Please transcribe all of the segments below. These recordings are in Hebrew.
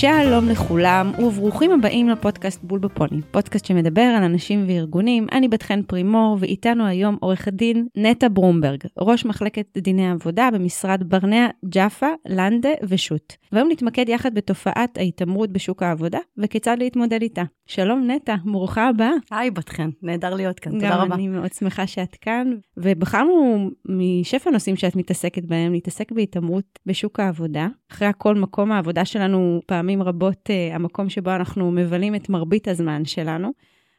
שלום לכולם וברוכים הבאים לפודקאסט בול בפוני, פודקאסט שמדבר על אנשים וארגונים. אני בת חן פרימור ואיתנו היום עורכת דין נטע ברומברג, ראש מחלקת דיני עבודה במשרד ברנע, ג'אפה, לנדה ושות'. והיום נתמקד יחד בתופעת ההתעמרות בשוק העבודה וכיצד להתמודד איתה. שלום נטע, ברוכה הבאה. היי בת חן, נהדר להיות כאן, תודה רבה. גם אני מאוד שמחה שאת כאן, ובחרנו משפע נושאים שאת מתעסקת בהם, להתעסק בהתעמרות בשוק העבודה. אחרי הכל, מקום העבודה שלנו פעמים רבות uh, המקום שבו אנחנו מבלים את מרבית הזמן שלנו.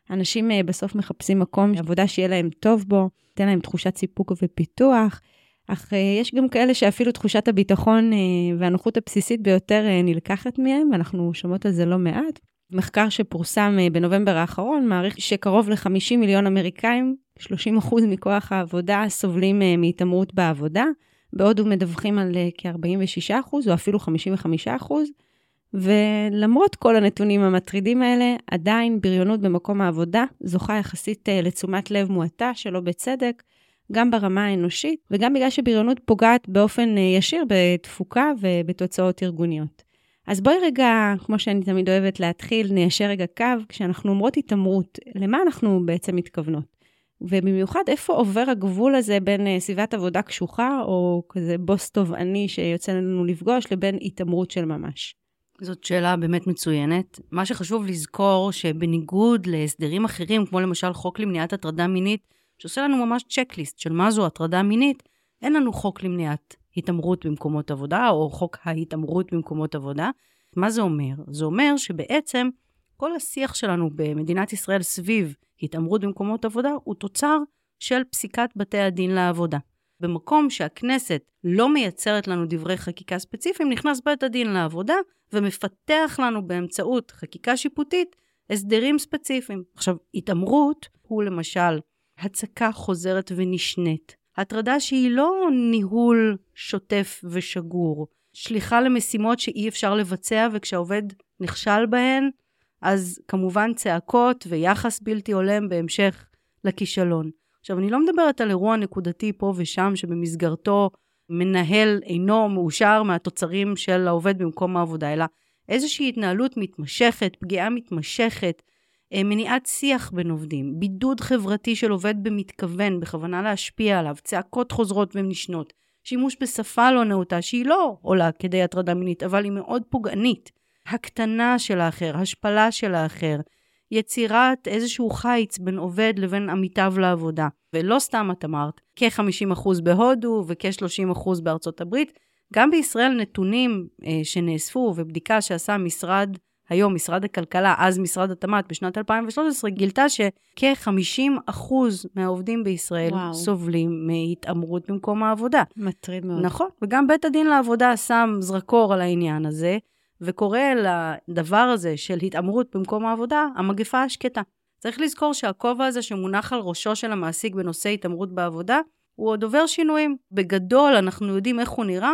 אנשים uh, בסוף מחפשים מקום עבודה שיהיה להם טוב בו, ייתן להם תחושת סיפוק ופיתוח, אך uh, יש גם כאלה שאפילו תחושת הביטחון והנוחות הבסיסית ביותר נלקחת מהם, ואנחנו שומעות על זה לא מעט. מחקר שפורסם בנובמבר האחרון מעריך שקרוב ל-50 מיליון אמריקאים, 30% מכוח העבודה, סובלים מהתעמרות בעבודה. בהודו מדווחים על כ-46% או אפילו 55%, ולמרות כל הנתונים המטרידים האלה, עדיין בריונות במקום העבודה זוכה יחסית אה, לתשומת לב מועטה, שלא בצדק, גם ברמה האנושית, וגם בגלל שבריונות פוגעת באופן אה, ישיר בתפוקה ובתוצאות ארגוניות. אז בואי רגע, כמו שאני תמיד אוהבת להתחיל, ניישר רגע קו, כשאנחנו אומרות התעמרות, למה אנחנו בעצם מתכוונות? ובמיוחד, איפה עובר הגבול הזה בין uh, סביבת עבודה קשוחה, או כזה בוס תובעני שיוצא לנו לפגוש, לבין התעמרות של ממש? זאת שאלה באמת מצוינת. מה שחשוב לזכור, שבניגוד להסדרים אחרים, כמו למשל חוק למניעת הטרדה מינית, שעושה לנו ממש צ'קליסט של מה זו הטרדה מינית, אין לנו חוק למניעת התעמרות במקומות עבודה, או חוק ההתעמרות במקומות עבודה. מה זה אומר? זה אומר שבעצם כל השיח שלנו במדינת ישראל סביב התעמרות במקומות עבודה הוא תוצר של פסיקת בתי הדין לעבודה. במקום שהכנסת לא מייצרת לנו דברי חקיקה ספציפיים, נכנס בית הדין לעבודה ומפתח לנו באמצעות חקיקה שיפוטית הסדרים ספציפיים. עכשיו, התעמרות הוא למשל הצקה חוזרת ונשנית. הטרדה שהיא לא ניהול שוטף ושגור, שליחה למשימות שאי אפשר לבצע וכשהעובד נכשל בהן, אז כמובן צעקות ויחס בלתי הולם בהמשך לכישלון. עכשיו, אני לא מדברת על אירוע נקודתי פה ושם שבמסגרתו מנהל אינו מאושר מהתוצרים של העובד במקום העבודה, אלא איזושהי התנהלות מתמשכת, פגיעה מתמשכת, אה, מניעת שיח בין עובדים, בידוד חברתי של עובד במתכוון, בכוונה להשפיע עליו, צעקות חוזרות ונשנות, שימוש בשפה לא נאותה, שהיא לא עולה כדי הטרדה מינית, אבל היא מאוד פוגענית. הקטנה של האחר, השפלה של האחר, יצירת איזשהו חיץ בין עובד לבין עמיתיו לעבודה. ולא סתם את אמרת, כ-50% בהודו וכ-30% בארצות הברית. גם בישראל נתונים אה, שנאספו ובדיקה שעשה משרד, היום משרד הכלכלה, אז משרד התמ"ת בשנת 2013, גילתה שכ-50% מהעובדים בישראל וואו. סובלים מהתעמרות במקום העבודה. מטריד מאוד. נכון, וגם בית הדין לעבודה שם זרקור על העניין הזה. וקורא לדבר הזה של התעמרות במקום העבודה, המגפה השקטה. צריך לזכור שהכובע הזה שמונח על ראשו של המעסיק בנושא התעמרות בעבודה, הוא עוד עובר שינויים. בגדול אנחנו יודעים איך הוא נראה,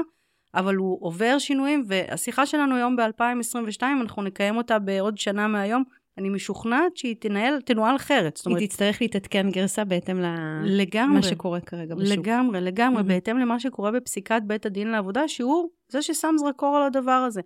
אבל הוא עובר שינויים, והשיחה שלנו היום ב-2022, אנחנו נקיים אותה בעוד שנה מהיום. אני משוכנעת שהיא תנהל, תנוהל אחרת. היא אומרת, תצטרך להתעדכן גרסה בהתאם למה שקורה כרגע בשוק. לגמרי, לגמרי, mm-hmm. בהתאם למה שקורה בפסיקת בית הדין לעבודה, שהוא זה ששם זרקור על הדבר הזה.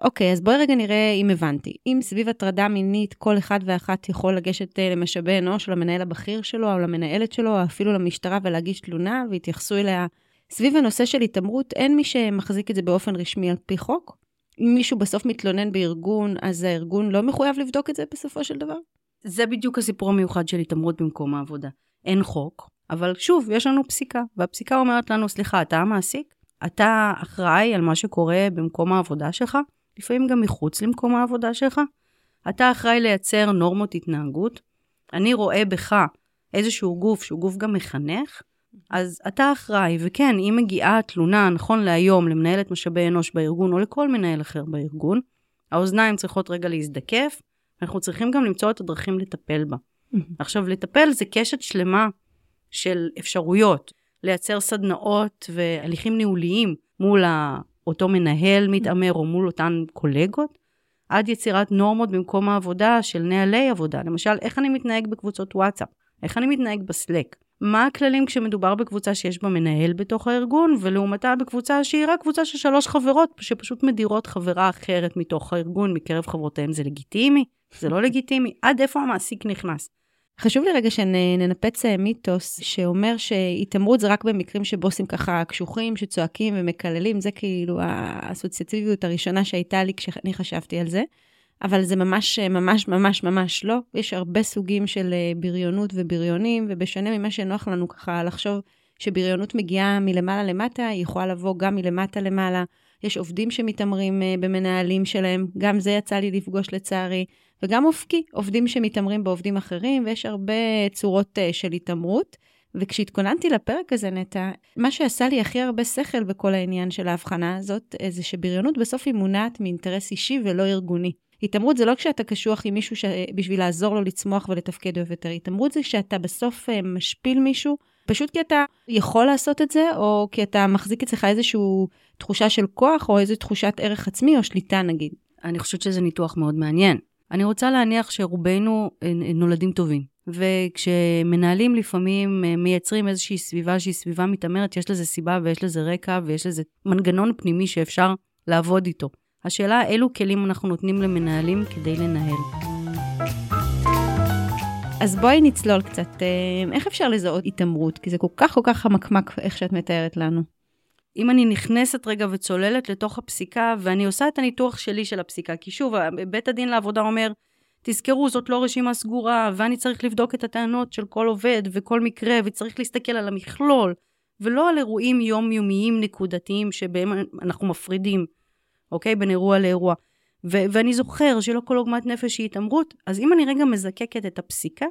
אוקיי, אז בואי רגע נראה אם הבנתי. אם סביב הטרדה מינית כל אחד ואחת יכול לגשת אה, למשאבי אנוש, למנהל הבכיר שלו, או למנהלת שלו, או אפילו למשטרה ולהגיש תלונה, ויתייחסו אליה. סביב הנושא של התעמרות, אין מי שמחזיק את זה באופן רשמי על פי חוק? אם מישהו בסוף מתלונן בארגון, אז הארגון לא מחויב לבדוק את זה בסופו של דבר? זה בדיוק הסיפור המיוחד של התעמרות במקום העבודה. אין חוק, אבל שוב, יש לנו פסיקה, והפסיקה אומרת לנו, סליחה, אתה המעסיק? אתה אחראי על מה שקורה במקום העבודה שלך? לפעמים גם מחוץ למקום העבודה שלך. אתה אחראי לייצר נורמות התנהגות. אני רואה בך איזשהו גוף שהוא גוף גם מחנך, אז אתה אחראי, וכן, אם מגיעה תלונה, נכון להיום, למנהלת משאבי אנוש בארגון, או לכל מנהל אחר בארגון, האוזניים צריכות רגע להזדקף, אנחנו צריכים גם למצוא את הדרכים לטפל בה. עכשיו, לטפל זה קשת שלמה של אפשרויות, לייצר סדנאות והליכים ניהוליים מול אותו מנהל מתעמר או מול אותן קולגות, עד יצירת נורמות במקום העבודה של נהלי עבודה. למשל, איך אני מתנהג בקבוצות וואטסאפ, איך אני מתנהג בסלק, מה הכללים כשמדובר בקבוצה שיש בה מנהל בתוך הארגון, ולעומתה בקבוצה שהיא רק קבוצה של שלוש חברות, שפשוט מדירות חברה אחרת מתוך הארגון, מקרב חברותיהם, זה לגיטימי? זה לא לגיטימי? עד איפה המעסיק נכנס? חשוב לי רגע שננפץ אה, מיתוס שאומר שהתעמרות זה רק במקרים שבוסים ככה קשוחים, שצועקים ומקללים, זה כאילו האסוציאטיביות הראשונה שהייתה לי כשאני חשבתי על זה. אבל זה ממש, ממש, ממש, ממש לא. יש הרבה סוגים של אה, בריונות ובריונים, ובשונה ממה שנוח לנו ככה לחשוב שבריונות מגיעה מלמעלה למטה, היא יכולה לבוא גם מלמטה למעלה. יש עובדים שמתעמרים אה, במנהלים שלהם, גם זה יצא לי לפגוש לצערי, וגם אופקי, עובדים שמתעמרים בעובדים אחרים, ויש הרבה צורות אה, של התעמרות. וכשהתכוננתי לפרק הזה, נטע, מה שעשה לי הכי הרבה שכל בכל העניין של ההבחנה הזאת, זה שבריונות בסוף היא מונעת מאינטרס אישי ולא ארגוני. התעמרות זה לא כשאתה קשוח עם מישהו בשביל לעזור לו לצמוח ולתפקד טוב יותר. התעמרות זה כשאתה בסוף אה, משפיל מישהו, פשוט כי אתה יכול לעשות את זה, או כי אתה מחזיק אצלך איזושהי תחושה של כוח, או איזו תחושת ערך עצמי, או שליטה נגיד. אני חושבת שזה ניתוח מאוד מעניין. אני רוצה להניח שרובנו אה, נולדים טובים. וכשמנהלים לפעמים אה, מייצרים איזושהי סביבה שהיא סביבה מתעמרת, יש לזה סיבה ויש לזה רקע ויש לזה מנגנון פנימי שאפשר לעבוד איתו. השאלה אילו כלים אנחנו נותנים למנהלים כדי לנהל. אז בואי נצלול קצת, אה, איך אפשר לזהות התעמרות? כי זה כל כך כל כך חמקמק איך שאת מתארת לנו. אם אני נכנסת רגע וצוללת לתוך הפסיקה, ואני עושה את הניתוח שלי של הפסיקה, כי שוב, בית הדין לעבודה אומר, תזכרו, זאת לא רשימה סגורה, ואני צריך לבדוק את הטענות של כל עובד וכל מקרה, וצריך להסתכל על המכלול, ולא על אירועים יומיומיים נקודתיים שבהם אנחנו מפרידים. אוקיי? בין אירוע לאירוע. ו- ואני זוכר שלא כל עוגמת נפש היא התעמרות, אז אם אני רגע מזקקת את הפסיקה,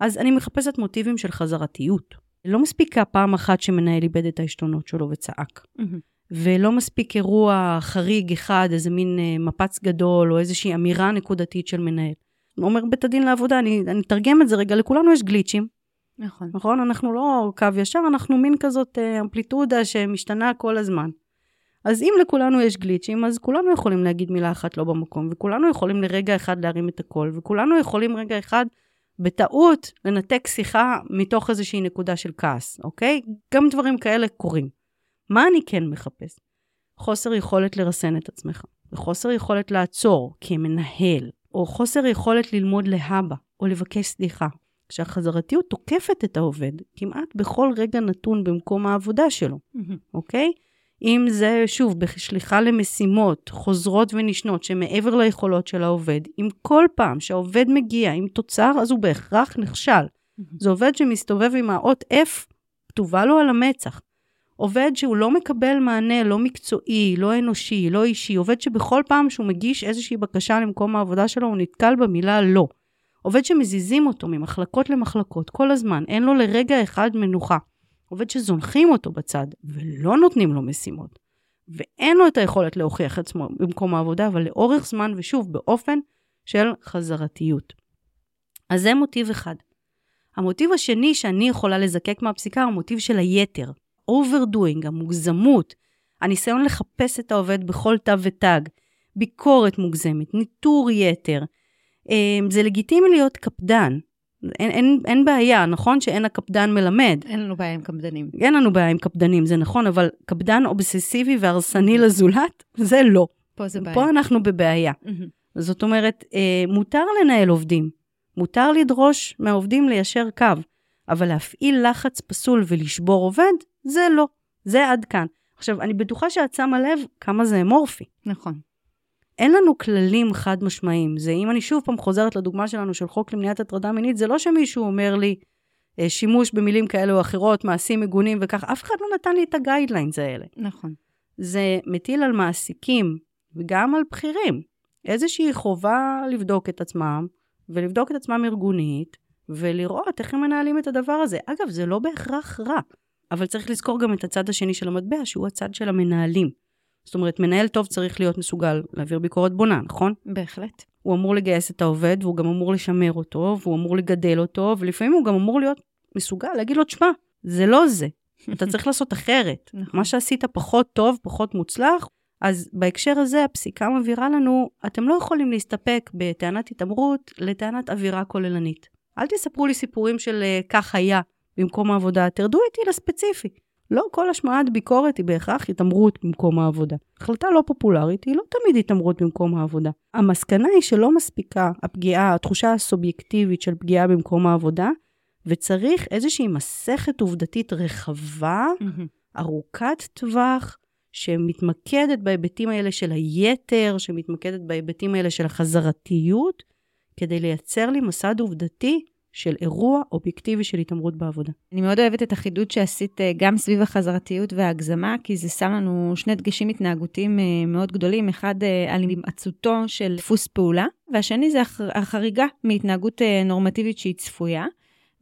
אז אני מחפשת מוטיבים של חזרתיות. לא מספיקה פעם אחת שמנהל איבד את העשתונות שלו וצעק. Mm-hmm. ולא מספיק אירוע חריג אחד, איזה מין אה, מפץ גדול, או איזושהי אמירה נקודתית של מנהל. אומר בית הדין לעבודה, אני, אני אתרגם את זה רגע, לכולנו יש גליצ'ים. נכון. נכון? אנחנו לא קו ישר, אנחנו מין כזאת אה, אמפליטודה שמשתנה כל הזמן. אז אם לכולנו יש גליצ'ים, אז כולנו יכולים להגיד מילה אחת לא במקום, וכולנו יכולים לרגע אחד להרים את הקול, וכולנו יכולים רגע אחד בטעות לנתק שיחה מתוך איזושהי נקודה של כעס, אוקיי? גם דברים כאלה קורים. מה אני כן מחפש? חוסר יכולת לרסן את עצמך, וחוסר יכולת לעצור כמנהל, או חוסר יכולת ללמוד להבא, או לבקש סליחה. כשהחזרתיות תוקפת את העובד כמעט בכל רגע נתון במקום העבודה שלו, אוקיי? אם זה, שוב, בשליחה למשימות חוזרות ונשנות שמעבר ליכולות של העובד, אם כל פעם שהעובד מגיע עם תוצר, אז הוא בהכרח נכשל. זה עובד שמסתובב עם האות F כתובה לו על המצח. עובד שהוא לא מקבל מענה לא מקצועי, לא אנושי, לא אישי, עובד שבכל פעם שהוא מגיש איזושהי בקשה למקום העבודה שלו, הוא נתקל במילה לא. עובד שמזיזים אותו ממחלקות למחלקות כל הזמן, אין לו לרגע אחד מנוחה. עובד שזונחים אותו בצד ולא נותנים לו משימות, ואין לו את היכולת להוכיח עצמו במקום העבודה, אבל לאורך זמן, ושוב, באופן של חזרתיות. אז זה מוטיב אחד. המוטיב השני שאני יכולה לזקק מהפסיקה הוא המוטיב של היתר, overdoing, המוגזמות, הניסיון לחפש את העובד בכל תו ותג, ביקורת מוגזמת, ניטור יתר. אמ, זה לגיטימי להיות קפדן, אין, אין, אין בעיה, נכון שאין הקפדן מלמד. אין לנו בעיה עם קפדנים. אין לנו בעיה עם קפדנים, זה נכון, אבל קפדן אובססיבי והרסני לזולת, זה לא. פה זה בעיה. פה אנחנו בבעיה. זאת אומרת, אה, מותר לנהל עובדים, מותר לדרוש מהעובדים ליישר קו, אבל להפעיל לחץ פסול ולשבור עובד, זה לא. זה עד כאן. עכשיו, אני בטוחה שאת שמה לב כמה זה אמורפי. נכון. אין לנו כללים חד משמעיים. זה אם אני שוב פעם חוזרת לדוגמה שלנו של חוק למניעת הטרדה מינית, זה לא שמישהו אומר לי אה, שימוש במילים כאלה או אחרות, מעשים מגונים וכך, אף אחד לא נתן לי את הגיידליינס האלה. נכון. זה מטיל על מעסיקים וגם על בכירים איזושהי חובה לבדוק את עצמם, ולבדוק את עצמם ארגונית, ולראות איך הם מנהלים את הדבר הזה. אגב, זה לא בהכרח רע, אבל צריך לזכור גם את הצד השני של המטבע, שהוא הצד של המנהלים. זאת אומרת, מנהל טוב צריך להיות מסוגל להעביר ביקורת בונה, נכון? בהחלט. הוא אמור לגייס את העובד, והוא גם אמור לשמר אותו, והוא אמור לגדל אותו, ולפעמים הוא גם אמור להיות מסוגל להגיד לו, תשמע, זה לא זה, אתה צריך לעשות אחרת. נכון. מה שעשית פחות טוב, פחות מוצלח, אז בהקשר הזה הפסיקה מבהירה לנו, אתם לא יכולים להסתפק בטענת התעמרות לטענת אווירה כוללנית. אל תספרו לי סיפורים של uh, כך היה במקום העבודה, תרדו איתי לספציפי. לא כל השמעת ביקורת היא בהכרח התעמרות במקום העבודה. החלטה לא פופולרית היא לא תמיד התעמרות במקום העבודה. המסקנה היא שלא מספיקה הפגיעה, התחושה הסובייקטיבית של פגיעה במקום העבודה, וצריך איזושהי מסכת עובדתית רחבה, ארוכת טווח, שמתמקדת בהיבטים האלה של היתר, שמתמקדת בהיבטים האלה של החזרתיות, כדי לייצר לי מסד עובדתי של אירוע אובייקטיבי של התעמרות בעבודה. אני מאוד אוהבת את החידוד שעשית אה, גם סביב החזרתיות וההגזמה, כי זה שם לנו שני דגשים התנהגותיים אה, מאוד גדולים, אחד אה, על הימצאותו של דפוס פעולה, והשני זה החריגה מהתנהגות נורמטיבית שהיא צפויה.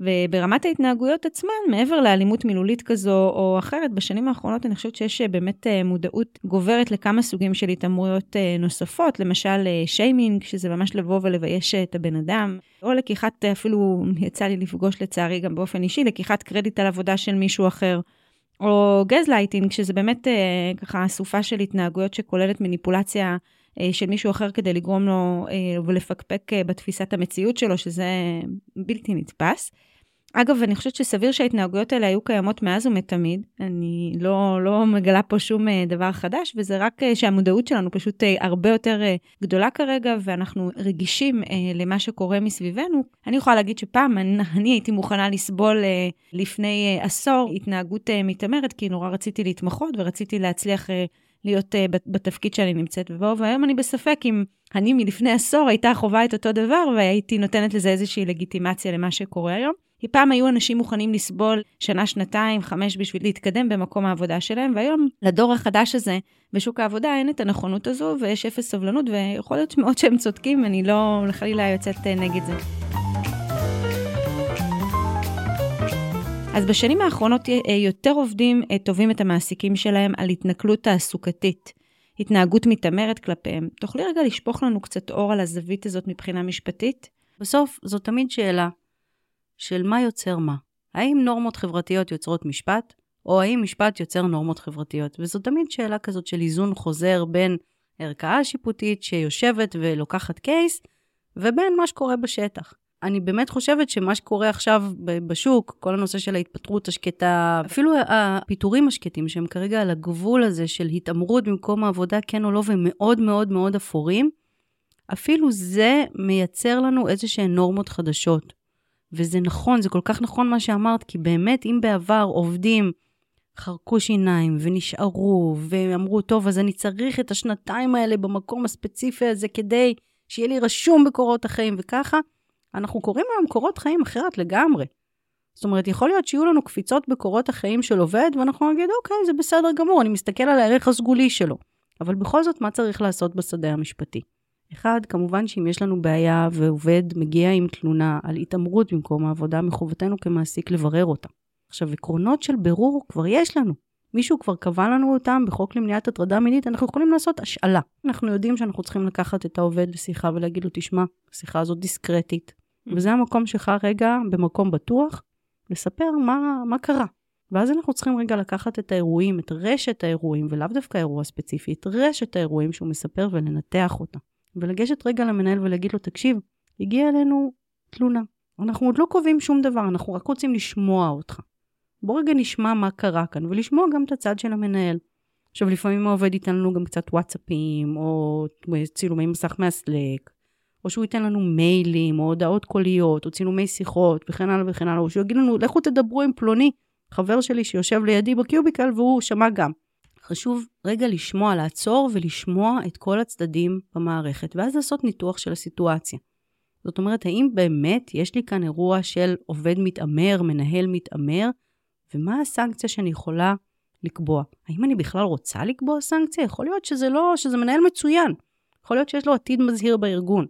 וברמת ההתנהגויות עצמן, מעבר לאלימות מילולית כזו או אחרת, בשנים האחרונות אני חושבת שיש אה, באמת אה, מודעות גוברת לכמה סוגים של התעמרויות אה, נוספות, למשל שיימינג, שזה ממש לבוא ולבייש את הבן אדם, או לקיחת, אפילו יצא לי לפגוש לצערי גם באופן אישי, לקיחת קרדיט על עבודה של מישהו אחר. או גזלייטינג, שזה באמת ככה אסופה של התנהגויות שכוללת מניפולציה של מישהו אחר כדי לגרום לו אה, ולפקפק אה, בתפיסת המציאות שלו, שזה בלתי נתפס. אגב, אני חושבת שסביר שההתנהגויות האלה היו קיימות מאז ומתמיד. אני לא, לא מגלה פה שום דבר חדש, וזה רק שהמודעות שלנו פשוט הרבה יותר גדולה כרגע, ואנחנו רגישים למה שקורה מסביבנו. אני יכולה להגיד שפעם אני, אני הייתי מוכנה לסבול לפני עשור התנהגות מתעמרת, כי נורא רציתי להתמחות ורציתי להצליח להיות uh, בתפקיד שאני נמצאת בו, והיום אני בספק אם אני מלפני עשור הייתה חווה את אותו דבר והייתי נותנת לזה איזושהי לגיטימציה למה שקורה היום. כי פעם היו אנשים מוכנים לסבול שנה, שנתיים, חמש בשביל להתקדם במקום העבודה שלהם, והיום לדור החדש הזה בשוק העבודה אין את הנכונות הזו ויש אפס סבלנות, ויכול להיות מאוד שהם צודקים, אני לא חלילה יוצאת אה, נגד זה. אז בשנים האחרונות אה, יותר עובדים אה, תובעים את המעסיקים שלהם על התנכלות תעסוקתית, התנהגות מתעמרת כלפיהם. תוכלי רגע לשפוך לנו קצת אור על הזווית הזאת מבחינה משפטית? בסוף זו תמיד שאלה של מה יוצר מה. האם נורמות חברתיות יוצרות משפט, או האם משפט יוצר נורמות חברתיות? וזו תמיד שאלה כזאת של איזון חוזר בין ערכאה שיפוטית שיושבת ולוקחת קייס, ובין מה שקורה בשטח. אני באמת חושבת שמה שקורה עכשיו בשוק, כל הנושא של ההתפטרות השקטה, אפילו הפיטורים השקטים, שהם כרגע על הגבול הזה של התעמרות במקום העבודה, כן או לא, ומאוד מאוד מאוד אפורים, אפילו זה מייצר לנו איזה שהן נורמות חדשות. וזה נכון, זה כל כך נכון מה שאמרת, כי באמת, אם בעבר עובדים חרקו שיניים ונשארו, ואמרו, טוב, אז אני צריך את השנתיים האלה במקום הספציפי הזה כדי שיהיה לי רשום בקורות החיים וככה, אנחנו קוראים היום קורות חיים אחרת לגמרי. זאת אומרת, יכול להיות שיהיו לנו קפיצות בקורות החיים של עובד, ואנחנו נגיד, אוקיי, זה בסדר גמור, אני מסתכל על הערך הסגולי שלו. אבל בכל זאת, מה צריך לעשות בשדה המשפטי? אחד, כמובן שאם יש לנו בעיה ועובד מגיע עם תלונה על התעמרות במקום העבודה, מחובתנו כמעסיק לברר אותה. עכשיו, עקרונות של בירור כבר יש לנו. מישהו כבר קבע לנו אותם בחוק למניעת הטרדה מינית, אנחנו יכולים לעשות השאלה. אנחנו יודעים שאנחנו צריכים לקחת את העובד לשיחה ולהגיד לו, תשמע, השיחה הזאת דיסקרטית. Mm. וזה המקום שלך רגע, במקום בטוח, לספר מה, מה קרה. ואז אנחנו צריכים רגע לקחת את האירועים, את רשת האירועים, ולאו דווקא אירוע ספציפי, את רשת האירועים שהוא מספר ולנתח אותה. ולגשת רגע למנהל ולהגיד לו, תקשיב, הגיעה אלינו תלונה. אנחנו עוד לא קובעים שום דבר, אנחנו רק רוצים לשמוע אותך. בוא רגע נשמע מה קרה כאן, ולשמוע גם את הצד של המנהל. עכשיו, לפעמים העובד ייתן לנו גם קצת וואטסאפים, או צילומי מסך מהסלק, או שהוא ייתן לנו מיילים, או הודעות קוליות, או צילומי שיחות, וכן הלאה וכן הלאה, או שהוא יגיד לנו, לכו תדברו עם פלוני, חבר שלי שיושב לידי בקיוביקל, והוא שמע גם. חשוב רגע לשמוע, לעצור ולשמוע את כל הצדדים במערכת, ואז לעשות ניתוח של הסיטואציה. זאת אומרת, האם באמת יש לי כאן אירוע של עובד מתעמר, מנהל מתעמר, ומה הסנקציה שאני יכולה לקבוע? האם אני בכלל רוצה לקבוע סנקציה? יכול להיות שזה לא, שזה מנהל מצוין. יכול להיות שיש לו עתיד מזהיר בארגון.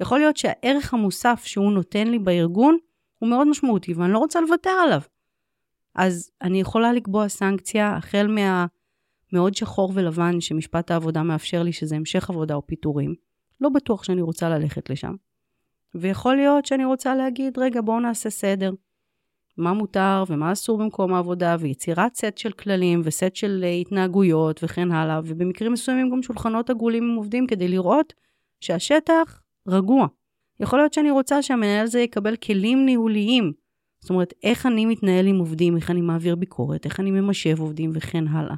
יכול להיות שהערך המוסף שהוא נותן לי בארגון הוא מאוד משמעותי ואני לא רוצה לוותר עליו. אז אני יכולה לקבוע סנקציה החל מה... מאוד שחור ולבן שמשפט העבודה מאפשר לי שזה המשך עבודה או פיטורים. לא בטוח שאני רוצה ללכת לשם. ויכול להיות שאני רוצה להגיד, רגע, בואו נעשה סדר. מה מותר ומה אסור במקום העבודה, ויצירת סט של כללים וסט של אה, התנהגויות וכן הלאה, ובמקרים מסוימים גם שולחנות עגולים עם עובדים כדי לראות שהשטח רגוע. יכול להיות שאני רוצה שהמנהל הזה יקבל כלים ניהוליים. זאת אומרת, איך אני מתנהל עם עובדים, איך אני מעביר ביקורת, איך אני ממשב עובדים וכן הלאה.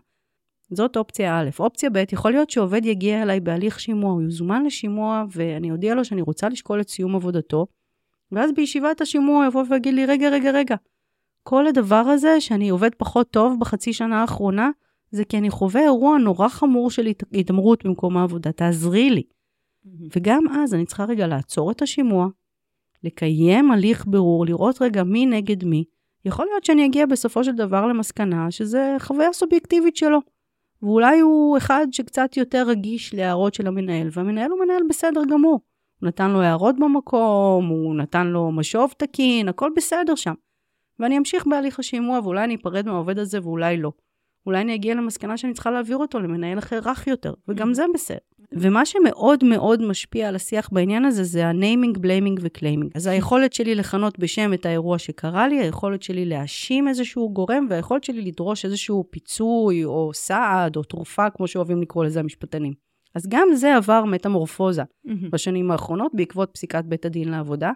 זאת אופציה א'. אופציה ב', יכול להיות שעובד יגיע אליי בהליך שימוע, הוא יוזמן לשימוע ואני אודיע לו שאני רוצה לשקול את סיום עבודתו, ואז בישיבת השימוע יבוא ויגיד לי, רגע, רגע, רגע, כל הדבר הזה שאני עובד פחות טוב בחצי שנה האחרונה, זה כי אני חווה אירוע נורא חמור של התעמרות במקום העבודה, תעזרי לי. וגם אז אני צריכה רגע לעצור את השימוע, לקיים הליך בירור, לראות רגע מי נגד מי. יכול להיות שאני אגיע בסופו של דבר למסקנה שזה חוויה סובייקטיבית שלו. ואולי הוא אחד שקצת יותר רגיש להערות של המנהל, והמנהל הוא מנהל בסדר גמור. הוא נתן לו הערות במקום, הוא נתן לו משוב תקין, הכל בסדר שם. ואני אמשיך בהליך השימוע, ואולי אני אפרד מהעובד הזה ואולי לא. אולי אני אגיע למסקנה שאני צריכה להעביר אותו למנהל אחר רך יותר, וגם זה בסדר. ומה שמאוד מאוד משפיע על השיח בעניין הזה, זה ה naming, blaming ו claiming. אז היכולת שלי לכנות בשם את האירוע שקרה לי, היכולת שלי להאשים איזשהו גורם, והיכולת שלי לדרוש איזשהו פיצוי, או סעד, או תרופה, כמו שאוהבים לקרוא לזה המשפטנים. אז גם זה עבר מטמורפוזה בשנים האחרונות בעקבות פסיקת בית הדין לעבודה.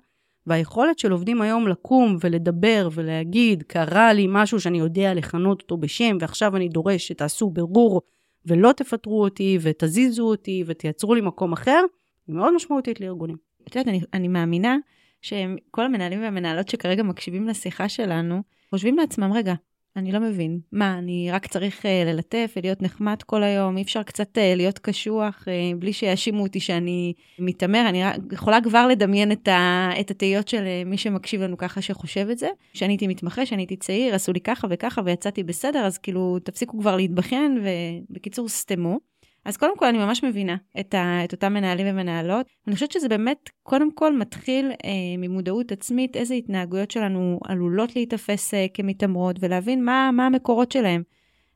והיכולת של עובדים היום לקום ולדבר ולהגיד, קרה לי משהו שאני יודע לכנות אותו בשם, ועכשיו אני דורש שתעשו ברור ולא תפטרו אותי ותזיזו אותי ותייצרו לי מקום אחר, היא מאוד משמעותית לארגונים. את יודעת, אני, אני מאמינה שכל המנהלים והמנהלות שכרגע מקשיבים לשיחה שלנו, חושבים לעצמם, רגע, אני לא מבין. מה, אני רק צריך uh, ללטף ולהיות נחמד כל היום? אי אפשר קצת uh, להיות קשוח uh, בלי שיאשימו אותי שאני מתעמר? אני רק, יכולה כבר לדמיין את, ה, את התהיות של uh, מי שמקשיב לנו ככה שחושב את זה. שאני הייתי מתמחה, שאני הייתי צעיר, עשו לי ככה וככה ויצאתי בסדר, אז כאילו, תפסיקו כבר להתבכיין ובקיצור, סתמו. אז קודם כל, אני ממש מבינה את, ה, את אותם מנהלים ומנהלות. אני חושבת שזה באמת, קודם כל, מתחיל אה, ממודעות עצמית, איזה התנהגויות שלנו עלולות להיתפס אה, כמתעמרות, ולהבין מה, מה המקורות שלהם.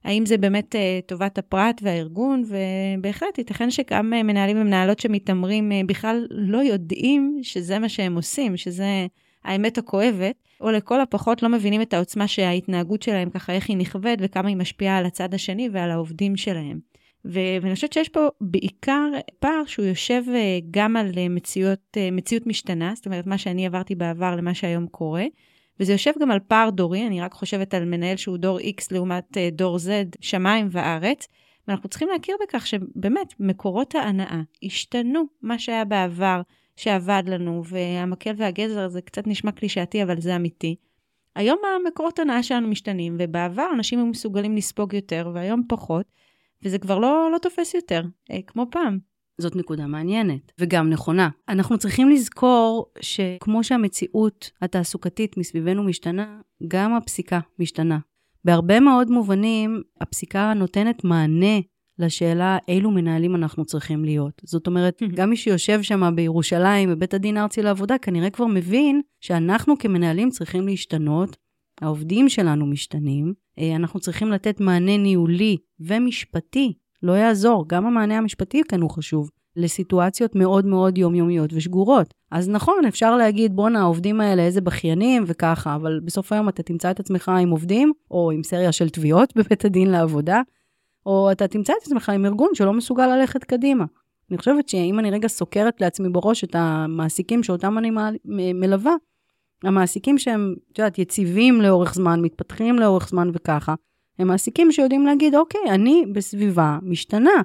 האם זה באמת אה, טובת הפרט והארגון, ובהחלט ייתכן שגם אה, מנהלים ומנהלות שמתעמרים אה, בכלל לא יודעים שזה מה שהם עושים, שזה האמת הכואבת, או לכל הפחות לא מבינים את העוצמה שההתנהגות שלהם, ככה איך היא נכבדת וכמה היא משפיעה על הצד השני ועל העובדים שלהם. ואני חושבת שיש פה בעיקר פער שהוא יושב אה, גם על אה, מציאות, אה, מציאות משתנה, זאת אומרת, מה שאני עברתי בעבר למה שהיום קורה, וזה יושב גם על פער דורי, אני רק חושבת על מנהל שהוא דור X לעומת דור Z, שמיים וארץ, ואנחנו צריכים להכיר בכך שבאמת מקורות ההנאה השתנו, מה שהיה בעבר, שעבד לנו, והמקל והגזר זה קצת נשמע קלישאתי, אבל זה אמיתי. היום המקורות ההנאה שלנו משתנים, ובעבר אנשים היו מסוגלים לספוג יותר, והיום פחות. וזה כבר לא, לא תופס יותר, אה, כמו פעם. זאת נקודה מעניינת, וגם נכונה. אנחנו צריכים לזכור שכמו שהמציאות התעסוקתית מסביבנו משתנה, גם הפסיקה משתנה. בהרבה מאוד מובנים, הפסיקה נותנת מענה לשאלה אילו מנהלים אנחנו צריכים להיות. זאת אומרת, גם מי שיושב שם בירושלים, בבית הדין הארצי לעבודה, כנראה כבר מבין שאנחנו כמנהלים צריכים להשתנות, העובדים שלנו משתנים, אנחנו צריכים לתת מענה ניהולי ומשפטי, לא יעזור, גם המענה המשפטי כאן הוא חשוב, לסיטואציות מאוד מאוד יומיומיות ושגורות. אז נכון, אפשר להגיד, בואנה, העובדים האלה איזה בכיינים וככה, אבל בסוף היום אתה תמצא את עצמך עם עובדים, או עם סריה של תביעות בבית הדין לעבודה, או אתה תמצא את עצמך עם ארגון שלא מסוגל ללכת קדימה. אני חושבת שאם אני רגע סוקרת לעצמי בראש את המעסיקים שאותם אני מלווה, המעסיקים שהם, את יודעת, יציבים לאורך זמן, מתפתחים לאורך זמן וככה, הם מעסיקים שיודעים להגיד, אוקיי, אני בסביבה משתנה.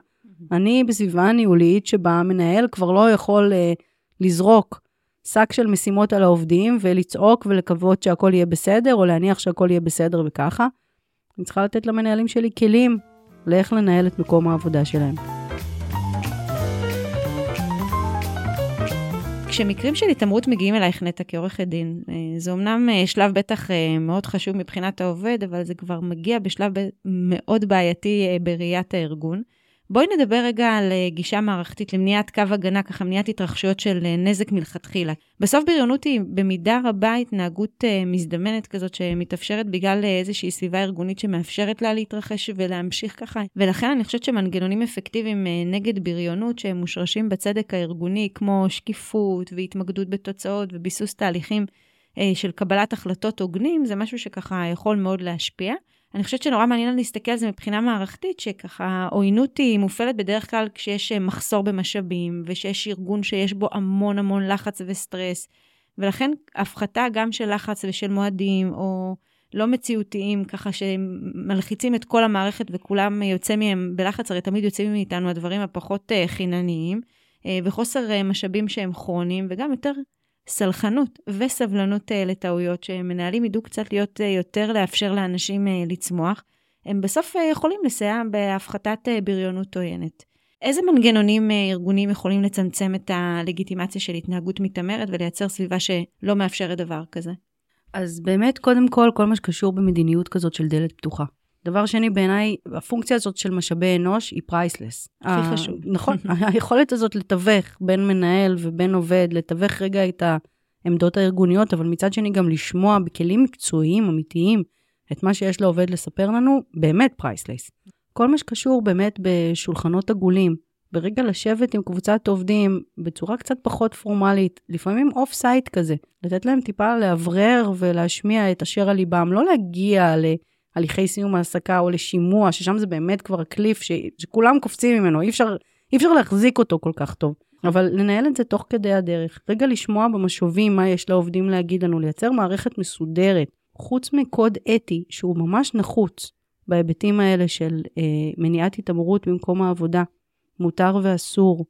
אני בסביבה ניהולית שבה המנהל כבר לא יכול אה, לזרוק שק של משימות על העובדים ולצעוק ולקוות שהכל יהיה בסדר, או להניח שהכל יהיה בסדר וככה. אני צריכה לתת למנהלים שלי כלים לאיך לנהל את מקום העבודה שלהם. כשמקרים של התעמרות מגיעים אלייך נטע כעורכת דין, אה, זה אמנם אה, שלב בטח אה, מאוד חשוב מבחינת העובד, אבל זה כבר מגיע בשלב מאוד בעייתי בראיית הארגון. בואי נדבר רגע על אה, גישה מערכתית למניעת קו הגנה, ככה מניעת התרחשויות של אה, נזק מלכתחילה. בסוף בריונות היא במידה רבה התנהגות uh, מזדמנת כזאת שמתאפשרת בגלל איזושהי סביבה ארגונית שמאפשרת לה להתרחש ולהמשיך ככה. ולכן אני חושבת שמנגנונים אפקטיביים נגד בריונות שהם מושרשים בצדק הארגוני, כמו שקיפות והתמקדות בתוצאות וביסוס תהליכים של קבלת החלטות הוגנים, זה משהו שככה יכול מאוד להשפיע. אני חושבת שנורא מעניין להסתכל על זה מבחינה מערכתית, שככה עוינות היא מופעלת בדרך כלל כשיש אה, מחסור במשאבים, ושיש ארגון שיש בו המון המון לחץ וסטרס, ולכן הפחתה גם של לחץ ושל מועדים, או לא מציאותיים, ככה שמלחיצים את כל המערכת וכולם יוצא מהם בלחץ, הרי תמיד יוצאים מאיתנו הדברים הפחות uh, חינניים, uh, וחוסר משאבים שהם כרוניים, וגם יותר סלחנות וסבלנות uh, לטעויות, שמנהלים ידעו קצת להיות uh, יותר לאפשר לאנשים uh, לצמוח, הם בסוף יכולים לסייע בהפחתת בריונות עוינת. איזה מנגנונים ארגונים יכולים לצמצם את הלגיטימציה של התנהגות מתעמרת ולייצר סביבה שלא מאפשרת דבר כזה? אז באמת, קודם כל, כל מה שקשור במדיניות כזאת של דלת פתוחה. דבר שני, בעיניי, הפונקציה הזאת של משאבי אנוש היא priceless. הכי חשוב. נכון, היכולת הזאת לתווך בין מנהל ובין עובד, לתווך רגע את העמדות הארגוניות, אבל מצד שני גם לשמוע בכלים מקצועיים, אמיתיים, את מה שיש לעובד לספר לנו, באמת priceless. כל מה שקשור באמת בשולחנות עגולים, ברגע לשבת עם קבוצת עובדים בצורה קצת פחות פורמלית, לפעמים off-site כזה, לתת להם טיפה לאוורר ולהשמיע את אשר על ליבם, לא להגיע להליכי סיום העסקה או לשימוע, ששם זה באמת כבר הקליף ש... שכולם קופצים ממנו, אי אפשר, אי אפשר להחזיק אותו כל כך טוב. אבל לנהל את זה תוך כדי הדרך, רגע לשמוע במשובים מה יש לעובדים להגיד לנו, לייצר מערכת מסודרת, חוץ מקוד אתי שהוא ממש נחוץ בהיבטים האלה של אה, מניעת התעמרות במקום העבודה, מותר ואסור,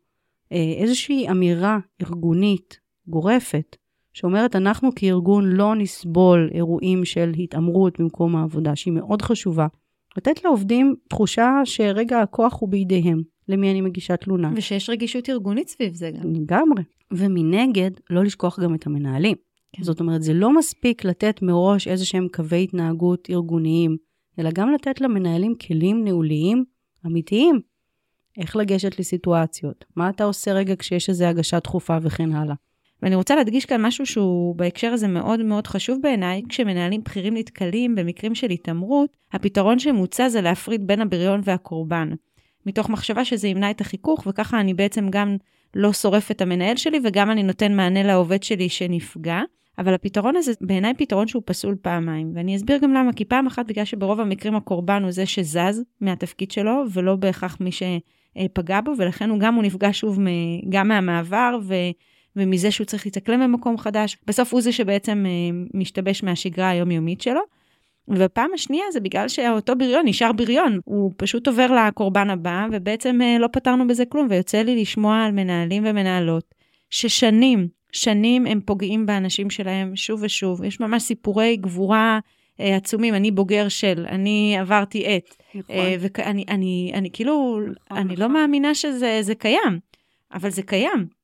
אה, איזושהי אמירה ארגונית גורפת, שאומרת אנחנו כארגון לא נסבול אירועים של התעמרות במקום העבודה, שהיא מאוד חשובה. לתת לעובדים תחושה שרגע הכוח הוא בידיהם, למי אני מגישה תלונה. ושיש רגישות ארגונית סביב זה גם. לגמרי. ומנגד, לא לשכוח גם את המנהלים. כן. זאת אומרת, זה לא מספיק לתת מראש איזה שהם קווי התנהגות ארגוניים, אלא גם לתת למנהלים כלים ניהוליים אמיתיים איך לגשת לסיטואציות, מה אתה עושה רגע כשיש איזו הגשה דחופה וכן הלאה. ואני רוצה להדגיש כאן משהו שהוא בהקשר הזה מאוד מאוד חשוב בעיניי, כשמנהלים בכירים נתקלים במקרים של התעמרות, הפתרון שמוצע זה להפריד בין הבריון והקורבן. מתוך מחשבה שזה ימנע את החיכוך, וככה אני בעצם גם לא שורף את המנהל שלי וגם אני נותן מענה לעובד שלי שנפגע. אבל הפתרון הזה בעיניי פתרון שהוא פסול פעמיים, ואני אסביר גם למה, כי פעם אחת בגלל שברוב המקרים הקורבן הוא זה שזז מהתפקיד שלו, ולא בהכרח מי ש... אה, פגע בו, ולכן הוא גם הוא נפגע שוב גם מהמעבר ו, ומזה שהוא צריך להתאקלם במקום חדש. בסוף הוא זה שבעצם אה, משתבש מהשגרה היומיומית שלו. ופעם השנייה זה בגלל שאותו בריון נשאר בריון, הוא פשוט עובר לקורבן הבא, ובעצם אה, לא פתרנו בזה כלום, ויוצא לי לשמוע על מנהלים ומנהלות ששנים, שנים הם פוגעים באנשים שלהם שוב ושוב. יש ממש סיפורי גבורה אה, עצומים, אני בוגר של, אני עברתי את. נכון. ואני אני, אני כאילו, נכון, אני לא נכון. לא מאמינה שזה קיים, אבל זה קיים.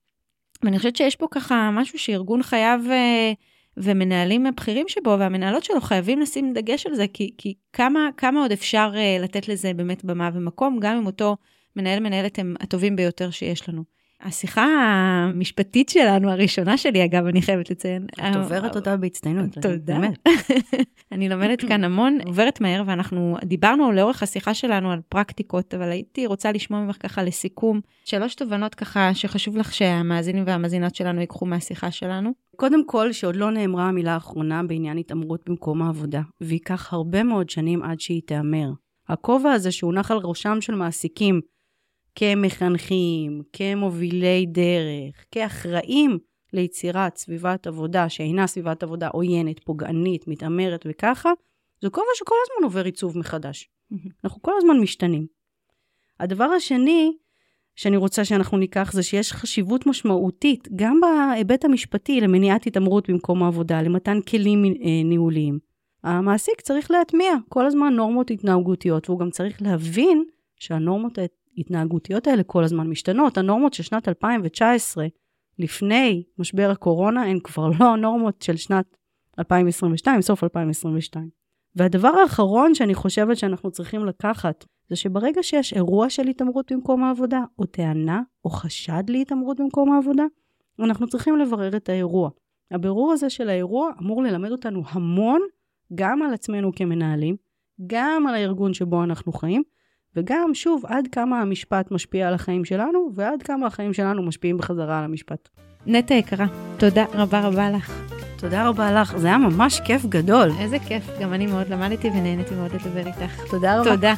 ואני חושבת שיש פה ככה משהו שארגון חייב, אה, ומנהלים הבכירים שבו והמנהלות שלו חייבים לשים דגש על זה, כי, כי כמה, כמה עוד אפשר לתת לזה באמת במה ומקום, גם אם אותו מנהל מנהלת הם הטובים ביותר שיש לנו. השיחה המשפטית שלנו, הראשונה שלי, אגב, אני חייבת לציין. את עוברת אותה בהצטיינות. תודה. אני לומדת כאן המון, עוברת מהר, ואנחנו דיברנו לאורך השיחה שלנו על פרקטיקות, אבל הייתי רוצה לשמוע ממך ככה לסיכום, שלוש תובנות ככה שחשוב לך שהמאזינים והמאזינות שלנו ייקחו מהשיחה שלנו. קודם כל, שעוד לא נאמרה המילה האחרונה בעניין התעמרות במקום העבודה, וייקח הרבה מאוד שנים עד שהיא תיאמר. הכובע הזה שהונח על ראשם של מעסיקים, כמחנכים, כמובילי דרך, כאחראים ליצירת סביבת עבודה שאינה סביבת עבודה עוינת, פוגענית, מתעמרת וככה, זה כובע שכל הזמן עובר עיצוב מחדש. אנחנו כל הזמן משתנים. הדבר השני שאני רוצה שאנחנו ניקח זה שיש חשיבות משמעותית גם בהיבט המשפטי למניעת התעמרות במקום העבודה, למתן כלים אה, ניהוליים. המעסיק צריך להטמיע כל הזמן נורמות התנהגותיות, והוא גם צריך להבין שהנורמות ההתנהגותיות האלה כל הזמן משתנות. הנורמות של שנת 2019, לפני משבר הקורונה, הן כבר לא הנורמות של שנת 2022, סוף 2022. והדבר האחרון שאני חושבת שאנחנו צריכים לקחת, זה שברגע שיש אירוע של התעמרות במקום העבודה, או טענה, או חשד להתעמרות במקום העבודה, אנחנו צריכים לברר את האירוע. הבירור הזה של האירוע אמור ללמד אותנו המון, גם על עצמנו כמנהלים, גם על הארגון שבו אנחנו חיים, וגם, שוב, עד כמה המשפט משפיע על החיים שלנו, ועד כמה החיים שלנו משפיעים בחזרה על המשפט. נטע יקרה, תודה רבה רבה לך. תודה רבה לך, זה היה ממש כיף גדול. איזה כיף, גם אני מאוד למדתי ונהניתי מאוד לדבר איתך. תודה רבה. תודה.